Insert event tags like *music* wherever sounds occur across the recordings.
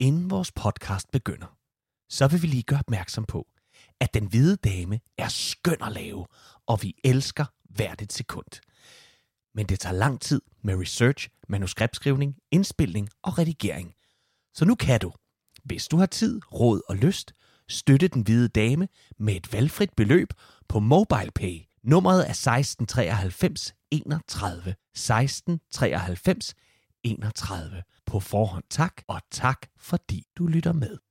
Inden vores podcast begynder, så vil vi lige gøre opmærksom på, at Den Hvide Dame er skøn at lave, og vi elsker hvert et sekund. Men det tager lang tid med research, manuskriptskrivning, indspilning og redigering. Så nu kan du, hvis du har tid, råd og lyst, støtte Den Hvide Dame med et valgfrit beløb på MobilePay. Nummeret er 1693 31 1693 31. På forhånd tak, og tak fordi du lytter med.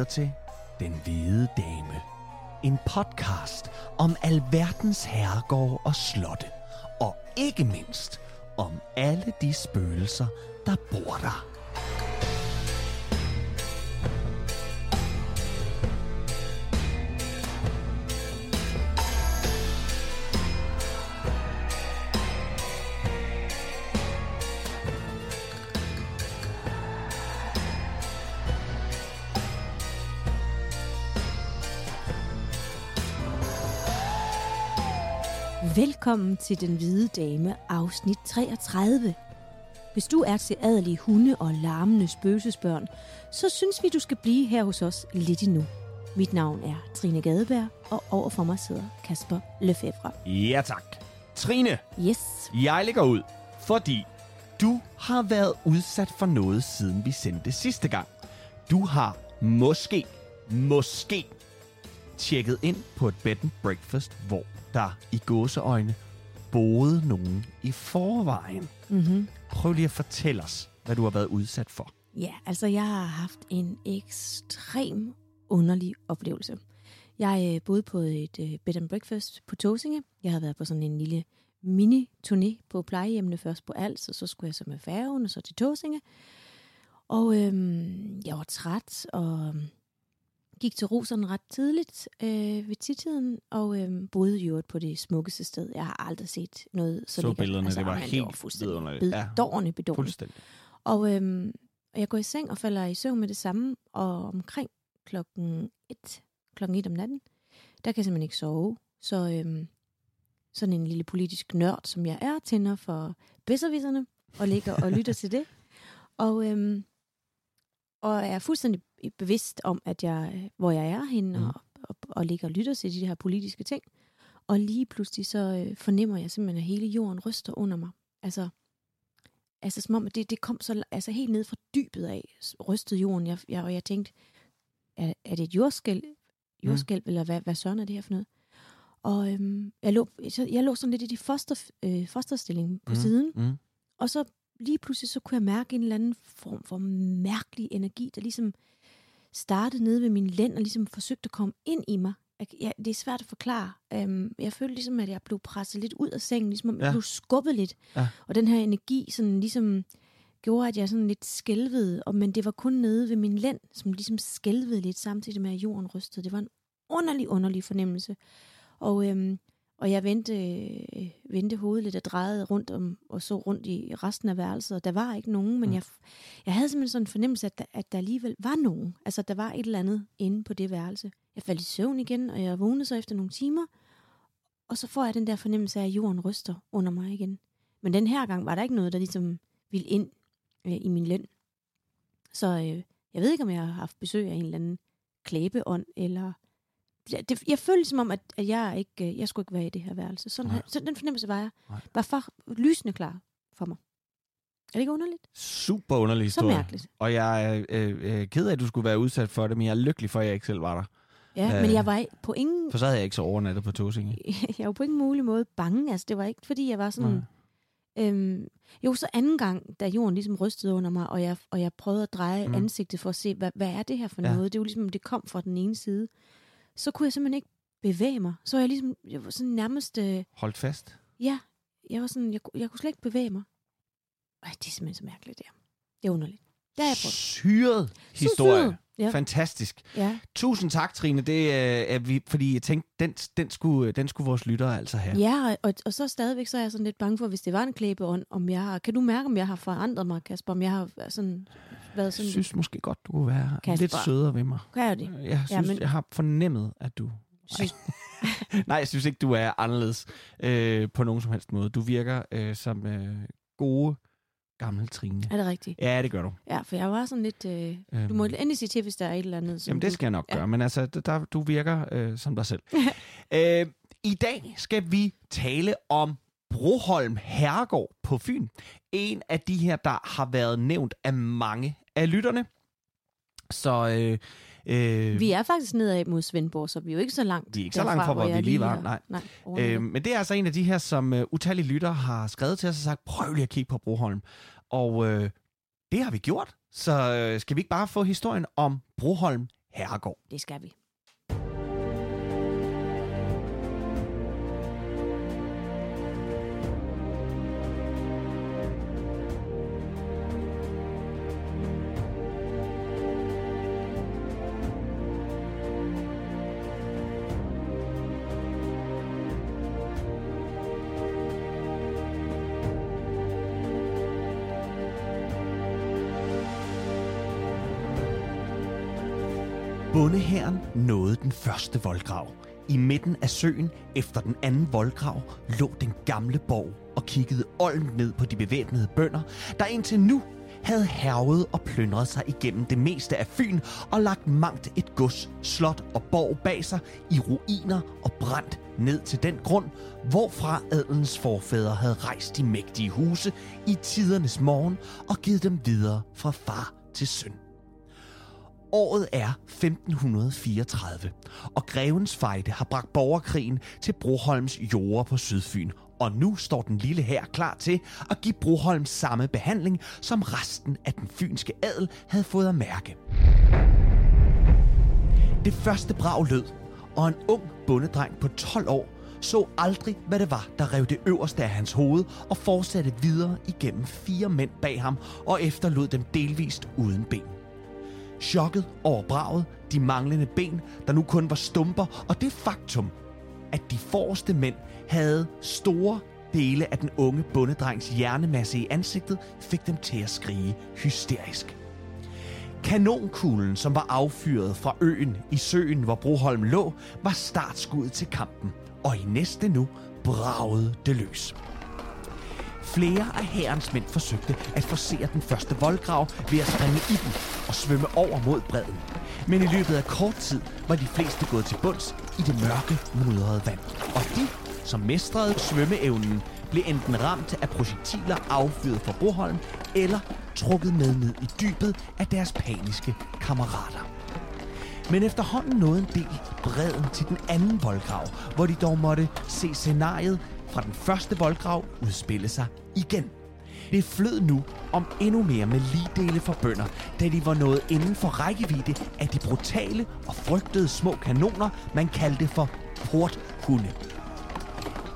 Lytter til Den Hvide Dame. En podcast om alverdens herregård og slotte. Og ikke mindst om alle de spøgelser, der bor der. Velkommen til Den Hvide Dame, afsnit 33. Hvis du er til adelige hunde og larmende spøgelsesbørn, så synes vi, du skal blive her hos os lidt endnu. Mit navn er Trine Gadeberg, og overfor mig sidder Kasper Lefebvre. Ja tak. Trine, Yes, jeg lægger ud, fordi du har været udsat for noget, siden vi sendte sidste gang. Du har måske, måske tjekket ind på et bed and breakfast, hvor der i gåseøjne boede nogen i forvejen. mm-hmm. Prøv lige at fortælle os, hvad du har været udsat for. ja, altså jeg har haft en ekstrem underlig oplevelse. Jeg øh, boede på et øh, bed and breakfast på Tåsinge. Jeg havde været på sådan en lille mini-turné på plejehjemmene, først på Als, og så skulle jeg så med færgen, og så til Tåsinge. Og øhm, jeg var træt, og gik til Roserne ret tidligt øh, ved tidtiden, og øhm, boede i øvrigt på det smukkeste sted. Jeg har aldrig set noget så, Så lækkert. billederne, det var helt fuldstændig vidunderligt. Ja. bedårende, bedårende. Fuldstændig. Og, og jeg går i seng og falder i søvn med det samme, og omkring klokken et, klokken et om natten, der kan jeg simpelthen ikke sove. Så øhm, sådan en lille politisk nørd, som jeg er, tænder for bedservisserne, og ligger og lytter til det. *laughs* Og, øhm, og er fuldstændig bevidst om, at jeg, hvor jeg er henne, Mm. og, og, og ligger og lytter til de her politiske ting. Og lige pludselig så øh, fornemmer jeg simpelthen, at hele jorden ryster under mig. Altså, altså som om, at det, det kom så altså helt ned fra dybet af, rystede jorden. Jeg, jeg, og jeg tænkte, er, er det et jordskælv, jordskælv mm. eller hvad, hvad søren er det her for noget? Og øhm, jeg, lå, så, jeg lå sådan lidt i de foster, øh, fosterstilling på Mm, mm. siden, Mm. og så lige pludselig, så kunne jeg mærke en eller anden form for mærkelig energi, der ligesom startede nede ved min lænd, og ligesom forsøgte at komme ind i mig. Jeg, det er svært at forklare. Um, jeg følte ligesom, at jeg blev presset lidt ud af sengen, ligesom om jeg Ja. blev skubbet lidt. Ja. Og den her energi sådan ligesom gjorde, at jeg sådan lidt skælvede, og, men det var kun nede ved min lænd, som ligesom skælvede lidt, samtidig med, at jorden rystede. Det var en underlig, underlig fornemmelse. Og, øhm, og jeg vendte, øh, vendte hovedet lidt og drejede rundt om, og så rundt i resten af værelset, og der var ikke nogen, men Mm. jeg, jeg havde simpelthen sådan en fornemmelse, at der, at der alligevel var nogen. Altså, der var et eller andet inde på det værelse. Jeg faldt i søvn igen, og jeg vågnede så efter nogle timer, og så får jeg den der fornemmelse af, at jorden ryster under mig igen. Men den her gang var der ikke noget, der ligesom ville ind øh, i min løn. Så øh, jeg ved ikke, om jeg har haft besøg af en eller anden klæbeånd, eller... Det, det, jeg følte som om, at, at jeg ikke øh, jeg skulle ikke være i det her værelse. Sådan, Nej. her, så den fornemmelse var jeg. Nej. Var for lysende klar for mig. Er det ikke underligt? Super underlig Så historie. mærkeligt. Og jeg er øh, øh, ked af, at du skulle være udsat for det, men jeg er lykkelig for, at jeg ikke selv var der. Ja, Øh. men jeg var på ingen, For så havde jeg ikke så overnattet på Tåsinge. *laughs* jeg var på ingen mulig måde bange. Altså, det var ikke, fordi jeg var sådan... Øhm, jo, så anden gang, da jorden ligesom rystede under mig, og jeg, og jeg prøvede at dreje Mm. ansigtet for at se, hvad, hvad er det her for ja. noget? Det var ligesom, det kom fra den ene side. Så kunne jeg simpelthen ikke bevæge mig. Så jeg ligesom, jeg var sådan nærmest, øh, Holdt fast. ja, jeg var sådan, jeg, jeg kunne slet ikke bevæge mig. Ej, det er simpelthen så mærkeligt, det her. Det er underligt. Det har jeg prøvet. Syret historie. syret. Ja. Fantastisk. Ja. Tusind tak, Trine. Det øh, er vi, fordi jeg tænkte, den, den, skulle, den skulle vores lyttere altså have. Ja, og, og så stadigvæk så er jeg sådan lidt bange for, hvis det var en klæbeånd, om jeg har, kan du mærke, om jeg har forandret mig, Kasper? Om jeg har sådan, været Jeg sådan... synes måske godt, du kunne være Kasper. lidt sødere ved mig. Kan jeg det? Jeg synes, men- jeg har fornemmet, at du... Synes, *laughs* Nej, jeg synes ikke, du er anderledes øh, på nogen som helst måde. Du virker øh, som øh, gode, gamle Trine. er det rigtigt? Ja, det gør du. Ja, for jeg var sådan lidt... Øh, Øhm, du må endelig sige til, hvis der er et eller andet. Som Jamen, det skal jeg nok Ja. gøre, men altså, der, du virker øh, som dig selv. *laughs* øh, I dag skal vi tale om Broholm Herregård på Fyn. En af de her, der har været nævnt af mange af lytterne. Så øh, øh, Vi er faktisk nedad mod Svendborg, så vi er jo ikke så langt Vi er ikke så langt fra, hvor jeg vi lige var, nej. nej. Øh, men det er altså en af de her, som uh, utallige lytter har skrevet til os og sagt, prøv lige at kigge på Broholm. Og øh, det har vi gjort. Så øh, skal vi ikke bare få historien om Broholm Herregård? det skal vi. Bondehæren nåede den første voldgrav. I midten af søen, efter den anden voldgrav, lå den gamle borg og kiggede olmt ned på de bevæbnede bønder, der indtil nu havde hervet og plyndret sig igennem det meste af Fyn og lagt mangt et gods, slot og borg bag sig i ruiner og brændt ned til den grund, hvorfra adelens forfædre havde rejst de mægtige huse i tidernes morgen og givet dem videre fra far til søn. Året er 1534, og Grevens Fejde har bragt borgerkrigen til Broholms jorder på Sydfyn. Og nu står den lille her klar til at give Broholm samme behandling, som resten af den fynske adel havde fået at mærke. Det første brag lød, og en ung bondedreng på 12 år så aldrig, hvad det var, der rev det øverste af hans hoved og fortsatte videre igennem fire mænd bag ham og efterlod dem delvist uden ben. Chokket over braget, de manglende ben, der nu kun var stumper, og det faktum, at de forreste mænd havde store dele af den unge bondedrengs hjernemasse i ansigtet, fik dem til at skrige hysterisk. Kanonkuglen, som var affyret fra øen i søen, hvor Broholm lå, var startskuddet til kampen, og i næste nu bragede det løs. Flere af herrens mænd forsøgte at forsere den første voldgrav ved at springe i den og svømme over mod bredden. Men i løbet af kort tid var de fleste gået til bunds i det mørke, mudrede vand. Og de, som mestrede svømmeevnen, blev enten ramt af projektiler affyret fra Broholm, eller trukket med ned i dybet af deres paniske kammerater. Men efterhånden nåede en del bredden til den anden voldgrav, hvor de dog måtte se scenariet fra den første voldgrav udspille sig igen. Det flød nu om endnu mere med ligedele for bønder, da de var nået inden for rækkevidde af de brutale og frygtede små kanoner, man kaldte for porthunde.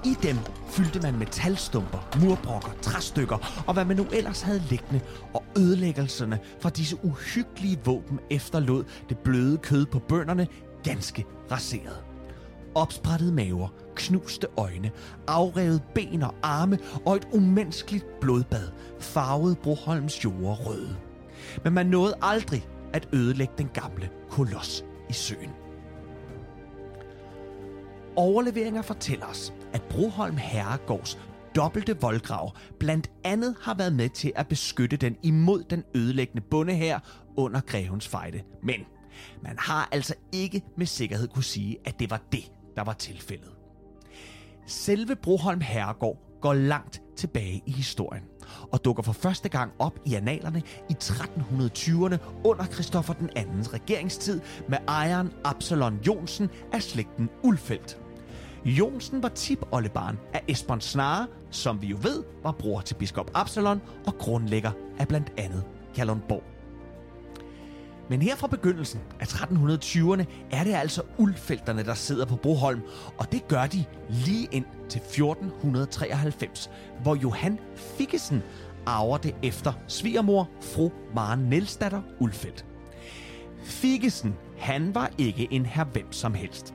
I dem fyldte man metalstumper, murbrokker, træstykker og hvad man nu ellers havde liggende, og ødelæggelserne fra disse uhyggelige våben efterlod det bløde kød på bønderne ganske raseret. Opsprættede maver, knuste øjne, afrevet ben og arme og et umenneskeligt blodbad farvede Broholms jorde røde. Men man nåede aldrig at ødelægge den gamle koloss i søen. Overleveringer fortæller os, at Broholm Herregårds dobbelte voldgrav blandt andet har været med til at beskytte den imod den ødelæggende bondehær under grevens fejde. Men man har altså ikke med sikkerhed kunne sige, at det var det, der var tilfældet. Selve Broholm Herregård går langt tilbage i historien og dukker for første gang op i annalerne i 1320'erne under Christoffer den andens regeringstid med ejeren Absalon Jonsen af slægten Ulfeldt. Jonsen var tipoldebarn af Esbern Snare, som vi jo ved var bror til biskop Absalon og grundlægger af blandt andet Kalundborg. Men her fra begyndelsen af 1320'erne er det altså uldfelterne, der sidder på Broholm, og det gør de lige ind til 1493, hvor Johan Fikkesen arver det efter svigermor fru Maren Nielsdatter Ulfeldt. Fikkesen, han var ikke en her hvem som helst.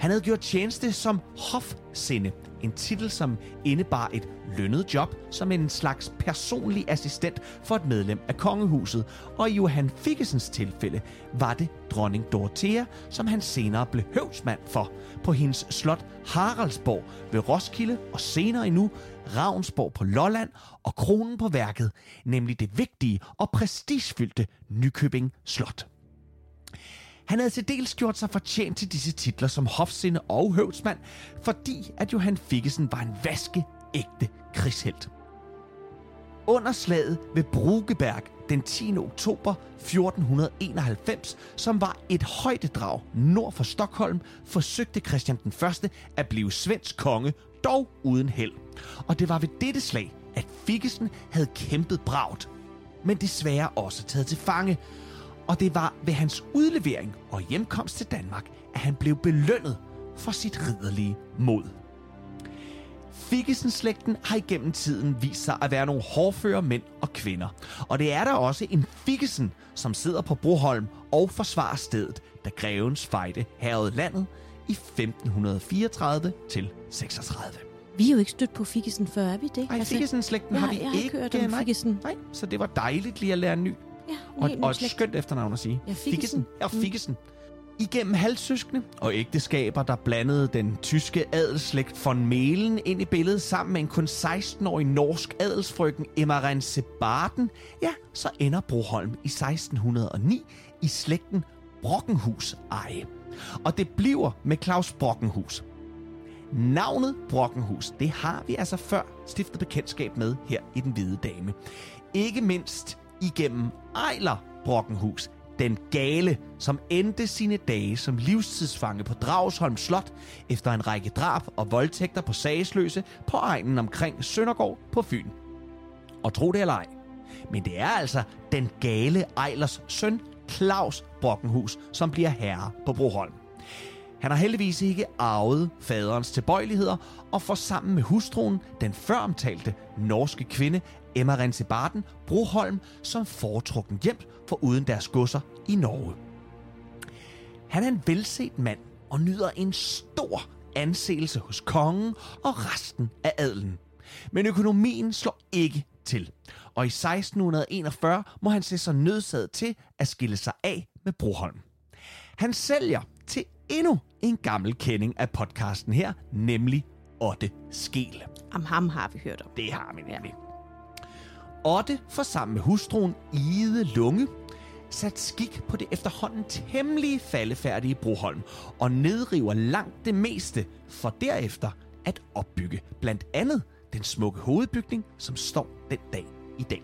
Han havde gjort tjeneste som hofsinde, en titel, som indebar et lønnet job som en slags personlig assistent for et medlem af kongehuset, og i Johan Fikkesens tilfælde var det dronning Dorothea, som han senere blev høvsmand for. På hendes slot Haraldsborg ved Roskilde og senere endnu Ravnsborg på Lolland og kronen på værket, nemlig det vigtige og prestigefyldte Nykøbing Slot. Han havde til dels gjort sig fortjent til disse titler som hofsinde og høvdsmand, fordi at Johan Fikkesen var en vaskeægte krigshelt. Under slaget ved Brugeberg den 10. oktober 1491, som var et højdedrag nord for Stockholm, forsøgte Christian den 1. at blive svensk konge, dog uden held. Og det var ved dette slag, at Fikkesen havde kæmpet bragt, men desværre også taget til fange, og det var ved hans udlevering og hjemkomst til Danmark, at han blev belønnet for sit ridderlige mod. Figgesen-slægten har igennem tiden vist sig at være nogle hårdføre mænd og kvinder. Og det er der også en Figgesen, som sidder på Broholm og forsvarer stedet, da grevens fejde herrede landet i 1534 til 36. Vi er jo ikke stødt på Figgesen før, er vi det? Nej, altså, Figgesen-slægten jeg, har vi jeg har ikke. hørt om nej, Figgesen. nej, så det var dejligt lige at lære en ny. Ja, Og, og et skønt efternavn at sige. Ja, Figgesen. Ja, Figgesen. Igennem halvsøskende og ægteskaber, der blandede den tyske adelsslægt von Melen ind i billedet sammen med en kun 16-årig norsk adelsfrøken Emma Rense Barden, ja, så ender Broholm i 1609 i slægten Brockenhus eje. Og det bliver med Claus Brockenhus. Navnet Brockenhus, det har vi altså før stiftet bekendtskab med her i Den Hvide Dame. Ikke mindst igennem Ejler Brockenhus, den gale, som endte sine dage som livstidsfange på Dragsholm Slot efter en række drab og voldtægter på sagesløse på egnen omkring Søndergård på Fyn. Og tro det eller ej, men det er altså den gale Ejlers søn, Claus Brockenhus, som bliver herre på Broholm. Han har heldigvis ikke arvet faderens tilbøjeligheder og får sammen med hustruen, den føromtalte norske kvinde, Emma Rense Barden, Broholm som foretrukken hjem for uden deres godser i Norge. Han er en velset mand og nyder en stor anseelse hos kongen og resten af adelen. Men økonomien slår ikke til, og i 1641 må han se sig nødsaget til at skille sig af med Broholm. Han sælger til endnu en gammel kending af podcasten her, nemlig Otte Skel. Om ham har vi hørt om. Det har vi nemlig. Otte får sammen med hustruen Ide Lunge sat skik på det efterhånden temmelig faldefærdige Broholm og nedriver langt det meste for derefter at opbygge blandt andet den smukke hovedbygning, som står den dag i dag.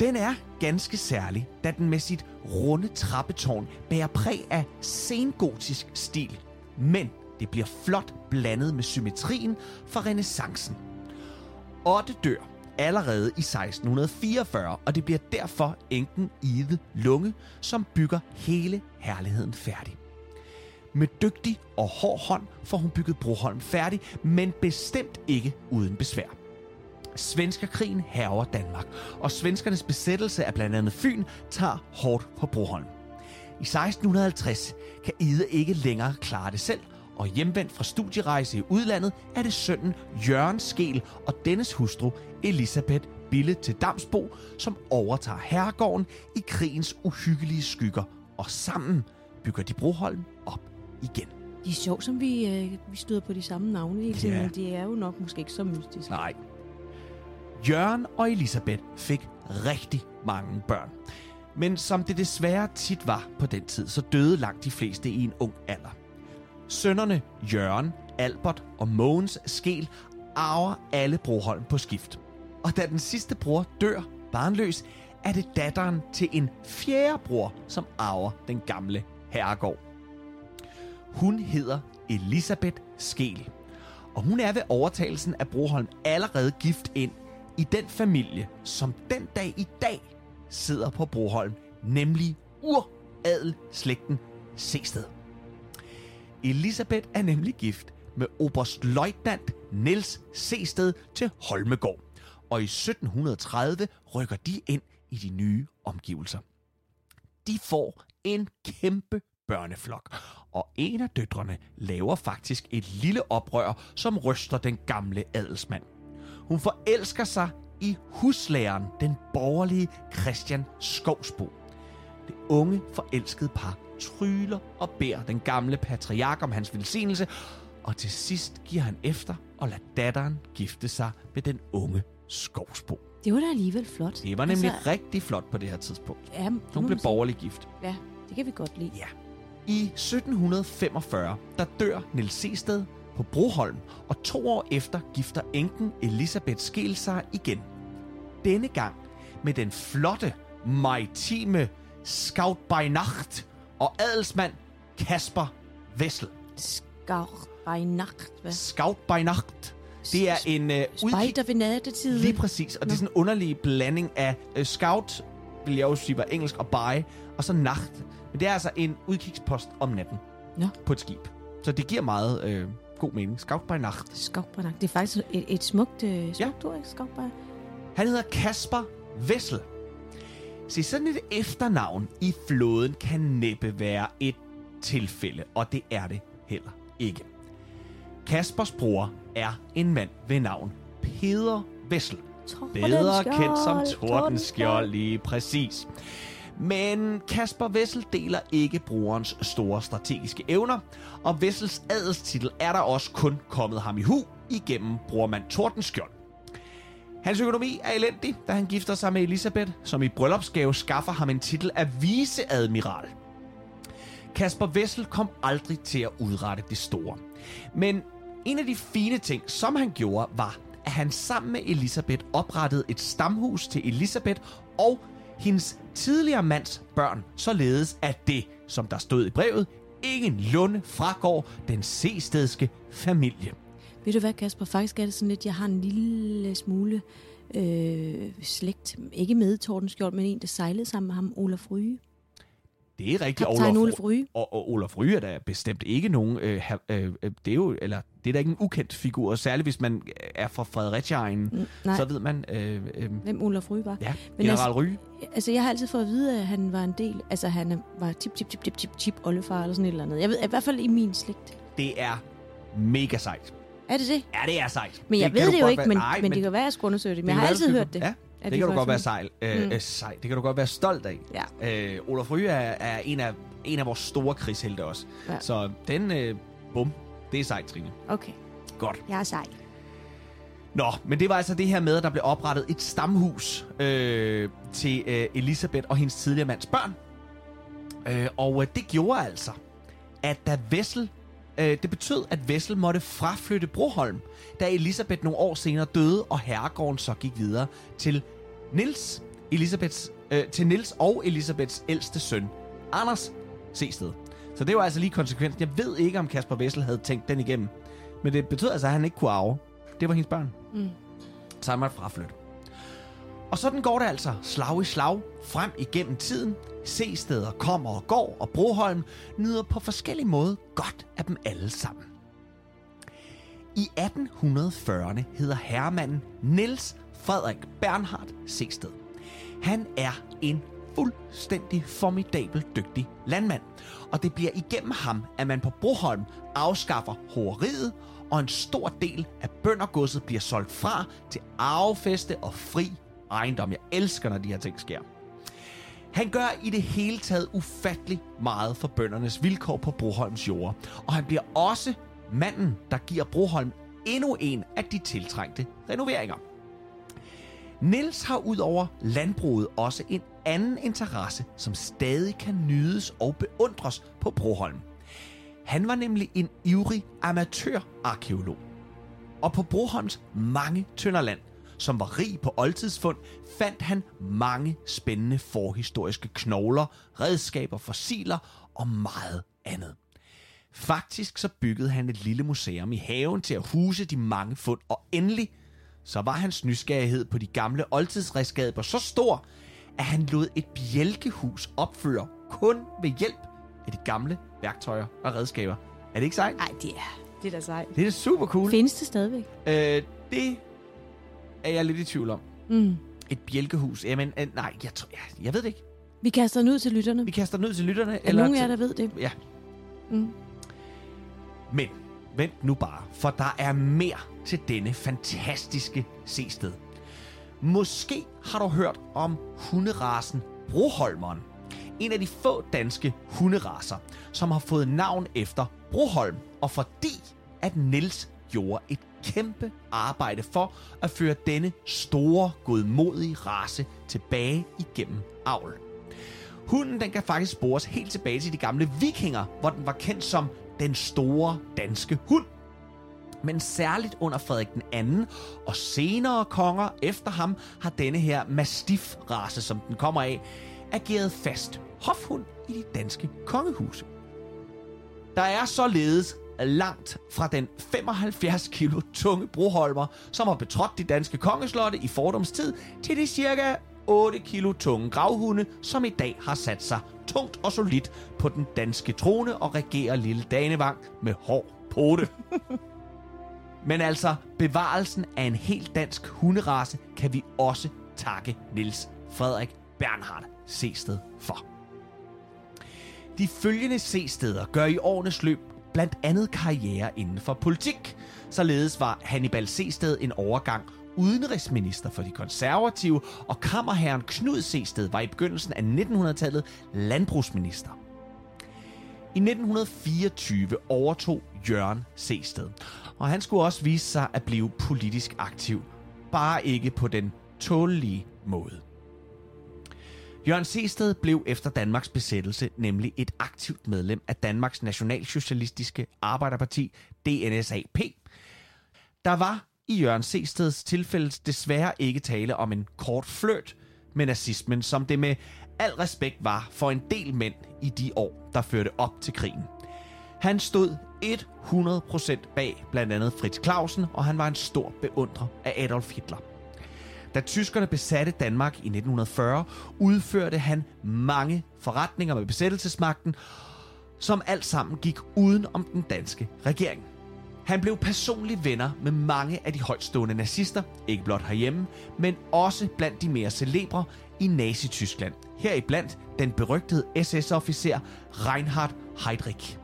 Den er ganske særlig, da den med sit runde trappetårn bærer præg af sengotisk stil. Men det bliver flot blandet med symmetrien fra renaissancen. Otte dør allerede i 1644, og det bliver derfor enken Ide Lunge, som bygger hele herligheden færdig. Med dygtig og hård hånd får hun bygget Broholm færdig, men bestemt ikke uden besvær. Svenskerkrigen hærger Danmark, og svenskernes besættelse af blandt andet Fyn tager hårdt på Broholm. I 1650 kan Ide ikke længere klare det selv, og hjemvendt fra studierejse i udlandet er det sønnen Jørgen Skel og dennes hustru Elisabeth Bille til Damsbo, som overtager herregården i krigens uhyggelige skygger, og sammen bygger de Broholm op igen. Det er sjovt, som vi, øh, vi støder på de samme navne hele tiden, Ja. men det er jo nok måske ikke så mystisk. Nej. Jørgen og Elisabeth fik rigtig mange børn. Men som det desværre tit var på den tid, så døde langt de fleste i en ung alder. Sønnerne Jørgen, Albert og Mogens Skel arver alle Broholm på skift. Og da den sidste bror dør barnløs, er det datteren til en fjerde bror, som arver den gamle herregård. Hun hedder Elisabeth Skel, og hun er ved overtagelsen af Broholm allerede gift ind i den familie, som den dag i dag sidder på Broholm, nemlig uradel slægten Sested. Elisabeth er nemlig gift med oberstløjtnant Niels Sested til Holmegård. og i 1730 rykker de ind i de nye omgivelser. De får en kæmpe børneflok, og en af døtrene laver faktisk et lille oprør, som ryster den gamle adelsmand. Hun forelsker sig i huslæreren, den borgerlige Christian Skovsbo. Det unge, forelskede par tryller og beder den gamle patriark om hans velsignelse, og til sidst giver han efter og lader datteren gifte sig med den unge Skovsbo. Det var da alligevel flot. Det var nemlig altså, rigtig flot på det her tidspunkt. ja, Hun blev borgerlig gift. Ja, det kan vi godt lide. Ja. I 1745, der dør Niels Seested på Broholm, og to år efter gifter enken Elisabeth Skeel sig igen. Denne gang med den flotte, maritime Scout by Nacht og adelsmand Kasper Wessel. Skar by nacht. Hvad? Scout by Nacht. Det er en udkig... Spejder ved nattetid. Lige præcis, og det er sådan en underlig blanding af uh, scout, vil jeg jo sige var engelsk, og by, og så nacht. Men det er altså en udkigspost om natten Nå. på et skib. Så det giver meget øh, god mening. Scout by nacht. Scout by nacht. Det er faktisk et, et smukt, øh, smukt ord, ikke? Scout by. Han hedder Kasper Wessel. Se, sådan et efternavn i flåden kan næppe være et tilfælde, og det er det heller ikke. Kaspers bror er en mand ved navn Peder Wessel. Bedre kendt som Tordenskjold, lige præcis. Men Kasper Wessel deler ikke brorens store strategiske evner, og Wessels adelstitel er der også kun kommet ham i hu igennem brormand Tordenskjold. Hans økonomi er elendig, da han gifter sig med Elisabeth, som i bryllupsgave skaffer ham en titel af viceadmiral. Kasper Vessel kom aldrig til at udrette det store. Men en af de fine ting, som han gjorde, var, at han sammen med Elisabeth oprettede et stamhus til Elisabeth og hendes tidligere mands børn, således at det, som der stod i brevet, ingenlunde fragår den sestedske familie. Ved du hvad, Kasper? Faktisk er det sådan lidt, jeg har en lille smule øh, slægt. Ikke med Tordenskjold, men en, der sejlede sammen med ham, Olaf Ryge. Det er rigtigt, Kaptajn Olaf, Olaf Ryge. Og, og Olaf Ryge er da bestemt ikke nogen... Øh, øh, øh, det er jo, eller det er da ikke en ukendt figur, og særligt hvis man er fra Fredericia Mm, så ved man... Øh, øh, hvem Olaf Ryge var. ja, Men general Ryge. Altså, jeg har altid fået at vide, at han var en del... Altså, han var tip, tip, tip, tip, tip, tip, oldefar eller sådan et eller andet. Jeg ved, i hvert fald i min slægt. Det er mega sejt. Er det det? Ja, det er sejt. Men jeg kan ved det jo ikke, være- men, Nej, men det kan være, at jeg skulle undersøge det. Men jeg har altid hørt det. Ja, det de kan du godt være sejl. Øh, Mm. øh, sej. Det kan du godt være stolt af. Ja. Øh, Olaf Ryge er, er en, af, en af vores store krigshelte også. Ja. Så den, øh, bum, det er sejt, Trine. Okay, Godt. jeg er sej. Nå, men det var altså det her med, at der blev oprettet et stamhus øh, til øh, Elisabeth og hendes tidligere mands børn. Øh, og øh, det gjorde altså, at da Vessel, øh, det betød, at Vessel måtte fraflytte Broholm, da Elisabeth nogle år senere døde, og herregården så gik videre til Nils, Elisabeths, øh, til Nils og Elisabeths ældste søn, Anders Sested. Så det var altså lige konsekvensen. Jeg ved ikke, om Kasper Vessel havde tænkt den igennem. Men det betød altså, at han ikke kunne arve. Det var hendes børn. Mm. Så han måtte fraflytte. Og sådan går det altså slag i slag frem igennem tiden. C-steder kommer og går, og Broholm nyder på forskellige måde godt af dem alle sammen. I 1840'erne hedder herremanden Niels Frederik Bernhard Sested. Han er en fuldstændig formidabel dygtig landmand, og det bliver igennem ham, at man på Broholm afskaffer hoveriet, og en stor del af bøndergodset bliver solgt fra til arvefeste og fri ejendom. Jeg elsker, når de her ting sker. Han gør i det hele taget ufattelig meget for bøndernes vilkår på Broholms jord, og han bliver også manden, der giver Broholm endnu en af de tiltrængte renoveringer. Niels har ud over landbruget også en anden interesse, som stadig kan nydes og beundres på Broholm. Han var nemlig en ivrig amatørarkeolog. Og på Broholms mange tønder land, som var rig på oldtidsfund, fandt han mange spændende forhistoriske knogler, redskaber, fossiler og meget andet. Faktisk så byggede han et lille museum i haven til at huse de mange fund, og endelig så var hans nysgerrighed på de gamle oldtidsredskaber så stor, at han lod et bjælkehus opføre kun ved hjælp af de gamle værktøjer og redskaber. Er det ikke sejt? Nej, det er, det er da sejt. Det er super cool. Findes det stadigvæk? Øh, det er jeg lidt i tvivl om. Mm. Et bjælkehus. Jamen, øh, nej, jeg, tror, jeg, jeg ved det ikke. Vi kaster den ud til lytterne. Vi kaster den ud til lytterne. Er nogen af jer, der ved det? Ja. Mm. Men vent nu bare, for der er mere til denne fantastiske sested. Måske har du hørt om hunderasen Broholmeren. En af de få danske hunderaser, som har fået navn efter Broholm, og fordi at Niels gjorde et kæmpe arbejde for at føre denne store, godmodige race tilbage igennem avl. Hunden den kan faktisk spores helt tilbage til de gamle vikinger, hvor den var kendt som den store danske hund. Men særligt under Frederik den anden og senere konger efter ham har denne her mastiff-race, som den kommer af, ageret fast hofhund i de danske kongehuse. Der er således langt fra den 75 kilo tunge broholmer, som har betrådt de danske kongeslotte i fordomstid, til de cirka 8 kilo tunge gravhunde, som i dag har sat sig tungt og solidt på den danske trone og regerer lille Danevang med hård pote. *laughs* Men altså, bevarelsen af en helt dansk hunderace kan vi også takke Niels Frederik Bernhard Sested for. De følgende C-steder gør i årenes løb blandt andet karriere inden for politik. Således var Hannibal Sested en overgang udenrigsminister for de konservative, og kammerherren Knud Sested var i begyndelsen af 1900-tallet landbrugsminister. I 1924 overtog Jørgen Sested, og han skulle også vise sig at blive politisk aktiv, bare ikke på den tålige måde. Jørgen Sested blev efter Danmarks besættelse nemlig et aktivt medlem af Danmarks Nationalsocialistiske Arbejderparti, DNSAP. Der var i Jørgen Sesteds tilfælde desværre ikke tale om en kort flørt med nazismen, som det med al respekt var for en del mænd i de år, der førte op til krigen. Han stod 100% bag blandt andet Fritz Clausen, og han var en stor beundrer af Adolf Hitler. Da tyskerne besatte Danmark i 1940, udførte han mange forretninger med besættelsesmagten, som alt sammen gik uden om den danske regering. Han blev personlig venner med mange af de højtstående nazister, ikke blot herhjemme, men også blandt de mere celebre i Nazi-Tyskland. Heriblandt den berygtede SS-officer Reinhard Heydrich.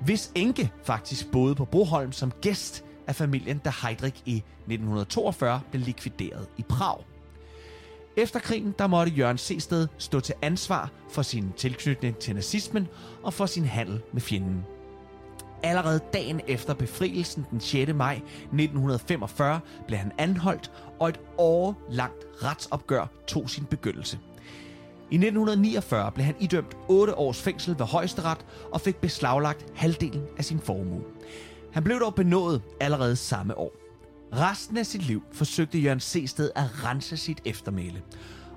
Hvis enke faktisk boede på Broholm som gæst af familien, da Heydrich i 1942 blev likvideret i Prag. Efter krigen der måtte Jørgen Sested stå til ansvar for sin tilknytning til nazismen og for sin handel med fjenden. Allerede dagen efter befrielsen den 6. maj 1945 blev han anholdt, og et årlangt retsopgør tog sin begyndelse. I 1949 blev han idømt 8 års fængsel ved højesteret og fik beslaglagt halvdelen af sin formue. Han blev dog benådet allerede samme år. Resten af sit liv forsøgte Jørgen Sested at rense sit eftermæle.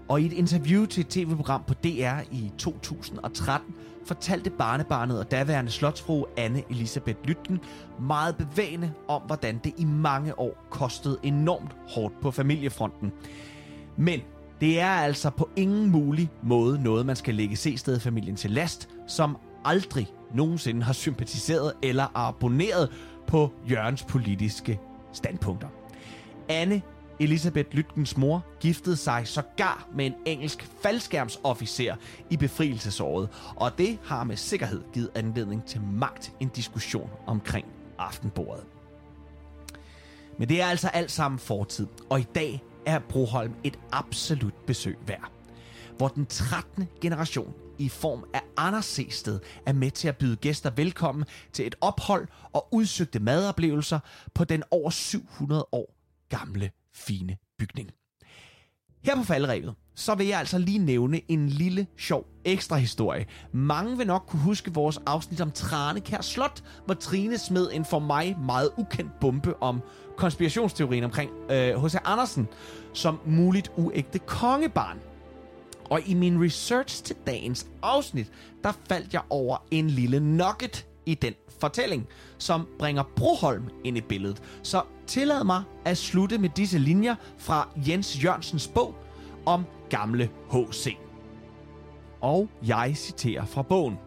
Og i et interview til et tv-program på DR i 2013 fortalte barnebarnet og daværende slotsfrue Anne Elisabeth Lytten meget bevægende om, hvordan det i mange år kostede enormt hårdt på familiefronten. Men det er altså på ingen mulig måde noget, man skal lægge C-stedfamilien til last, som aldrig nogensinde har sympatiseret eller abonneret på Jørgens politiske standpunkter. Anne Elisabeth Lytkens mor giftede sig sågar med en engelsk faldskærmsofficer i befrielsesåret, og det har med sikkerhed givet anledning til magt en diskussion omkring aftenbordet. Men det er altså alt sammen fortid, og i dag er Broholm et absolut besøg værd. Hvor den 13. generation i form af Anders Sested er med til at byde gæster velkommen til et ophold og udsøgte madoplevelser på den over 700 år gamle fine bygning. Her på faldrevet, så vil jeg altså lige nævne en lille, sjov ekstra historie. Mange vil nok kunne huske vores afsnit om Tranekær Slot, hvor Trine smed en for mig meget ukendt bombe om konspirationsteorien omkring øh, H.C. Andersen som muligt uægte kongebarn. Og i min research til dagens afsnit, der faldt jeg over en lille nugget i den fortælling, som bringer Broholm ind i billedet. Så tillad mig at slutte med disse linjer fra Jens Jørgensens bog om gamle H.C. Og jeg citerer fra bogen.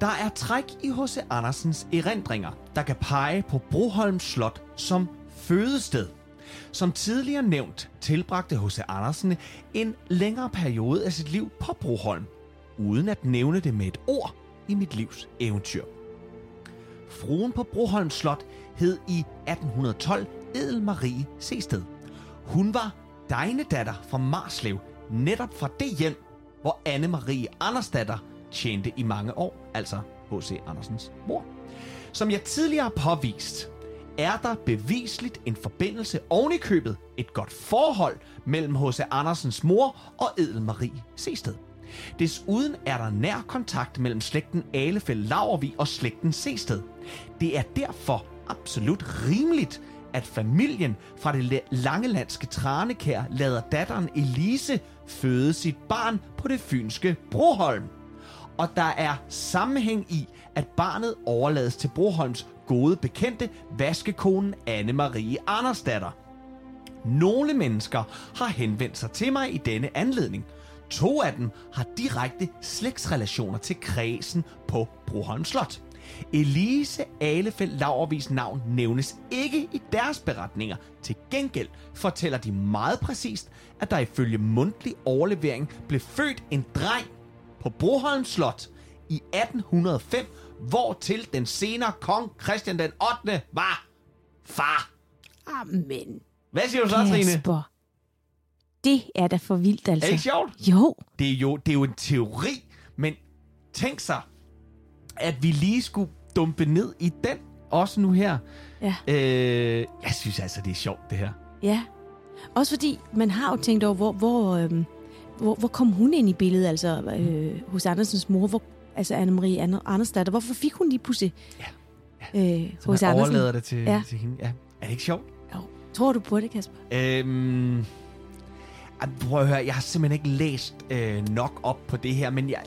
Der er træk i H.C. Andersens erindringer, der kan pege på Broholms Slot som fødested. Som tidligere nævnt tilbragte H.C. Andersen en længere periode af sit liv på Broholm, uden at nævne det med et ord i mit livs eventyr. Fruen på Broholm Slot hed i 1812 Edel Marie Sested. Hun var datter fra Marslev, netop fra det hjem, hvor Anne Marie Andersdatter tjente i mange år, altså H.C. Andersens mor. Som jeg tidligere har påvist, er der bevisligt en forbindelse oven i købet, et godt forhold mellem H.C. Andersens mor og Edel Marie Sested. Desuden er der nær kontakt mellem slægten Alefeld Lavervi og slægten Sested. Det er derfor absolut rimeligt, at familien fra det langelandske Tranekær lader datteren Elise føde sit barn på det fynske Broholm. Og der er sammenhæng i, at barnet overlades til Broholms gode bekendte, vaskekonen Anne-Marie Andersdatter. Nogle mennesker har henvendt sig til mig i denne anledning. To af dem har direkte slægtsrelationer til kredsen på Broholm Slot. Elise Alefeldt Lavervis navn nævnes ikke i deres beretninger. Til gengæld fortæller de meget præcist, at der ifølge mundtlig overlevering blev født en dreng på Broholm Slot i 1805, hvor til den senere kong Christian den 8. var far. Amen. Hvad siger du så, Trine? Kasper. Det er da for vildt, altså. Er det ikke sjovt? Jo. Det er jo, det er jo en teori, men tænk sig, at vi lige skulle dumpe ned i den, også nu her. Ja. Øh, jeg synes altså, det er sjovt, det her. Ja. Også fordi, man har jo tænkt over, hvor, hvor, øh, hvor, hvor kom hun ind i billedet, altså øh, hos Andersens mor, hvor, altså Anne-Marie Andersdatter, hvorfor fik hun lige pludselig Ja. øh, Så man Andersen? overlader det til, Ja. til hende. Ja. Er det ikke sjovt? Jo. Tror du på det, Kasper? Øhm, prøv at høre, jeg har simpelthen ikke læst øh, nok op på det her, men jeg...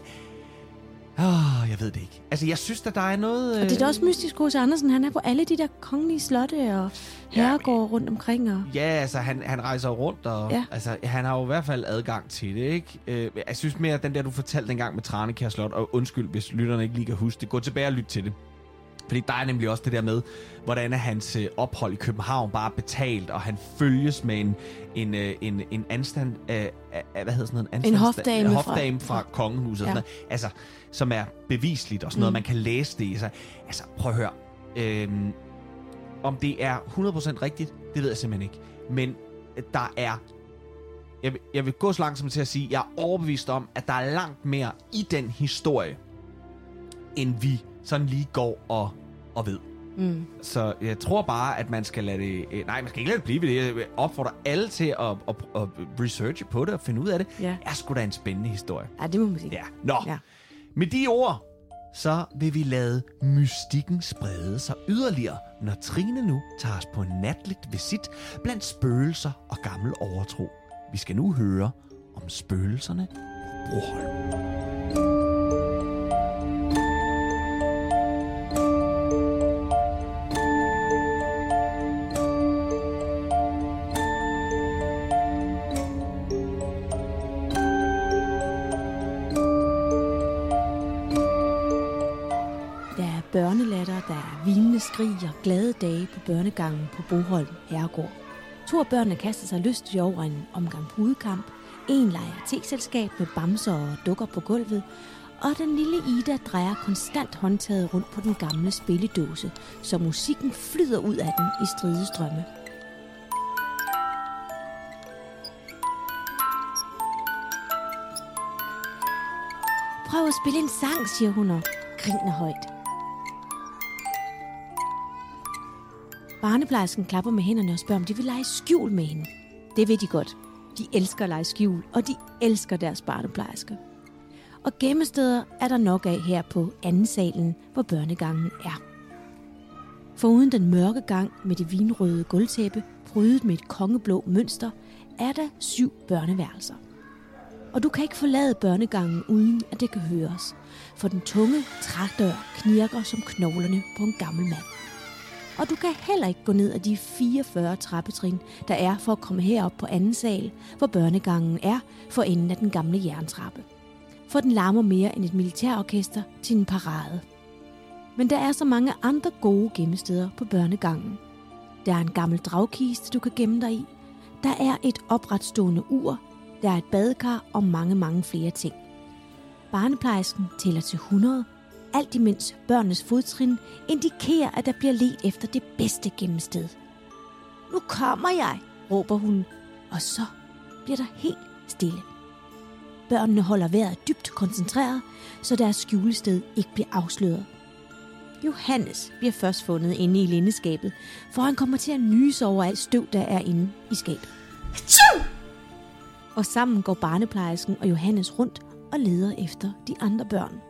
Åh, jeg ved det ikke. Altså, jeg synes, at der er noget... Øh, Og det er da også mystisk hos Andersen. Han er på alle de der kongelige slotte og Ja, herregårde rundt omkring. Og... Ja, altså, han, han rejser rundt, og Ja. altså, han har jo i hvert fald adgang til det, ikke? Øh, jeg synes mere, at den der, du fortalte dengang med Tranekær Slot, og undskyld, hvis lytterne ikke lige kan huske det, gå tilbage og lyt til det. Fordi der er nemlig også det der med, hvordan er hans øh, ophold i København bare betalt, og han følges med en, en, øh, en, en anstand, øh, øh, hvad hedder sådan noget? En, anstand, hofdame en fra- hofdame fra, fra kongehuset, Ja. sådan noget. altså, som er bevisligt, og sådan noget, Mm. man kan læse det i sig. Altså, prøv at høre. Øhm, om det er 100% rigtigt, det ved jeg simpelthen ikke. Men øh, der er... Jeg vil, jeg vil gå så langt som til at sige, jeg er overbevist om, at der er langt mere i den historie, end vi sådan lige går og, og ved. Mm. Så jeg tror bare, at man skal lade det... øh, Nej, man skal ikke lade det blive ved det. Jeg vil opfordre alle til at, at, at researche på det og finde ud af det. Ja. er sgu da en spændende historie. ja, det må man sige. Ja, nå. Ja. Med de ord, så vil vi lade mystikken sprede sig yderligere, når Trine nu tager os på en natligt visit blandt spøgelser og gammel overtro. Vi skal nu høre om spøgelserne på Broholm. Glade dage på børnegangen på Boholm Herregård. To af børnene kaster sig lystigt over en omgang pudekamp. En leger teselskab med bamser og dukker på gulvet. Og den lille Ida drejer konstant håndtaget rundt på den gamle spilledåse, så musikken flyder ud af den i stridestrømme. Prøv at spille en sang, siger hun og griner højt. Barneplejersken klapper med hænderne og spørger, om de vil lege skjul med hende. Det ved de godt. De elsker at lege skjul, og de elsker deres barneplejersker. Og gemmesteder er der nok af her på anden salen, hvor børnegangen er. Foruden den mørke gang med det vinrøde gulvtæppe, prydet med et kongeblå mønster, er der syv børneværelser. Og du kan ikke forlade børnegangen uden at det kan høres, for den tunge trædør knirker som knoglerne på en gammel mand. Og du kan heller ikke gå ned ad de 44 trappetrin, der er for at komme herop på anden sal, hvor børnegangen er for enden af den gamle jerntrappe. For den larmer mere end et militærorkester til en parade. Men der er så mange andre gode gemmesteder på børnegangen. Der er en gammel dragkiste, du kan gemme dig i. Der er et opretstående ur. Der er et badekar og mange, mange flere ting. Barneplejersken tæller til 100, alt imens børnenes fodtrin indikerer, at der bliver let efter det bedste gemmested. Nu kommer jeg, råber hun, og så bliver der helt stille. Børnene holder vejret dybt koncentreret, så deres skjulested ikke bliver afsløret. Johannes bliver først fundet inde i lindeskabet, for han kommer til at nyse over alt støv, der er inde i skabet. Og sammen går barneplejersken og Johannes rundt og leder efter de andre børn.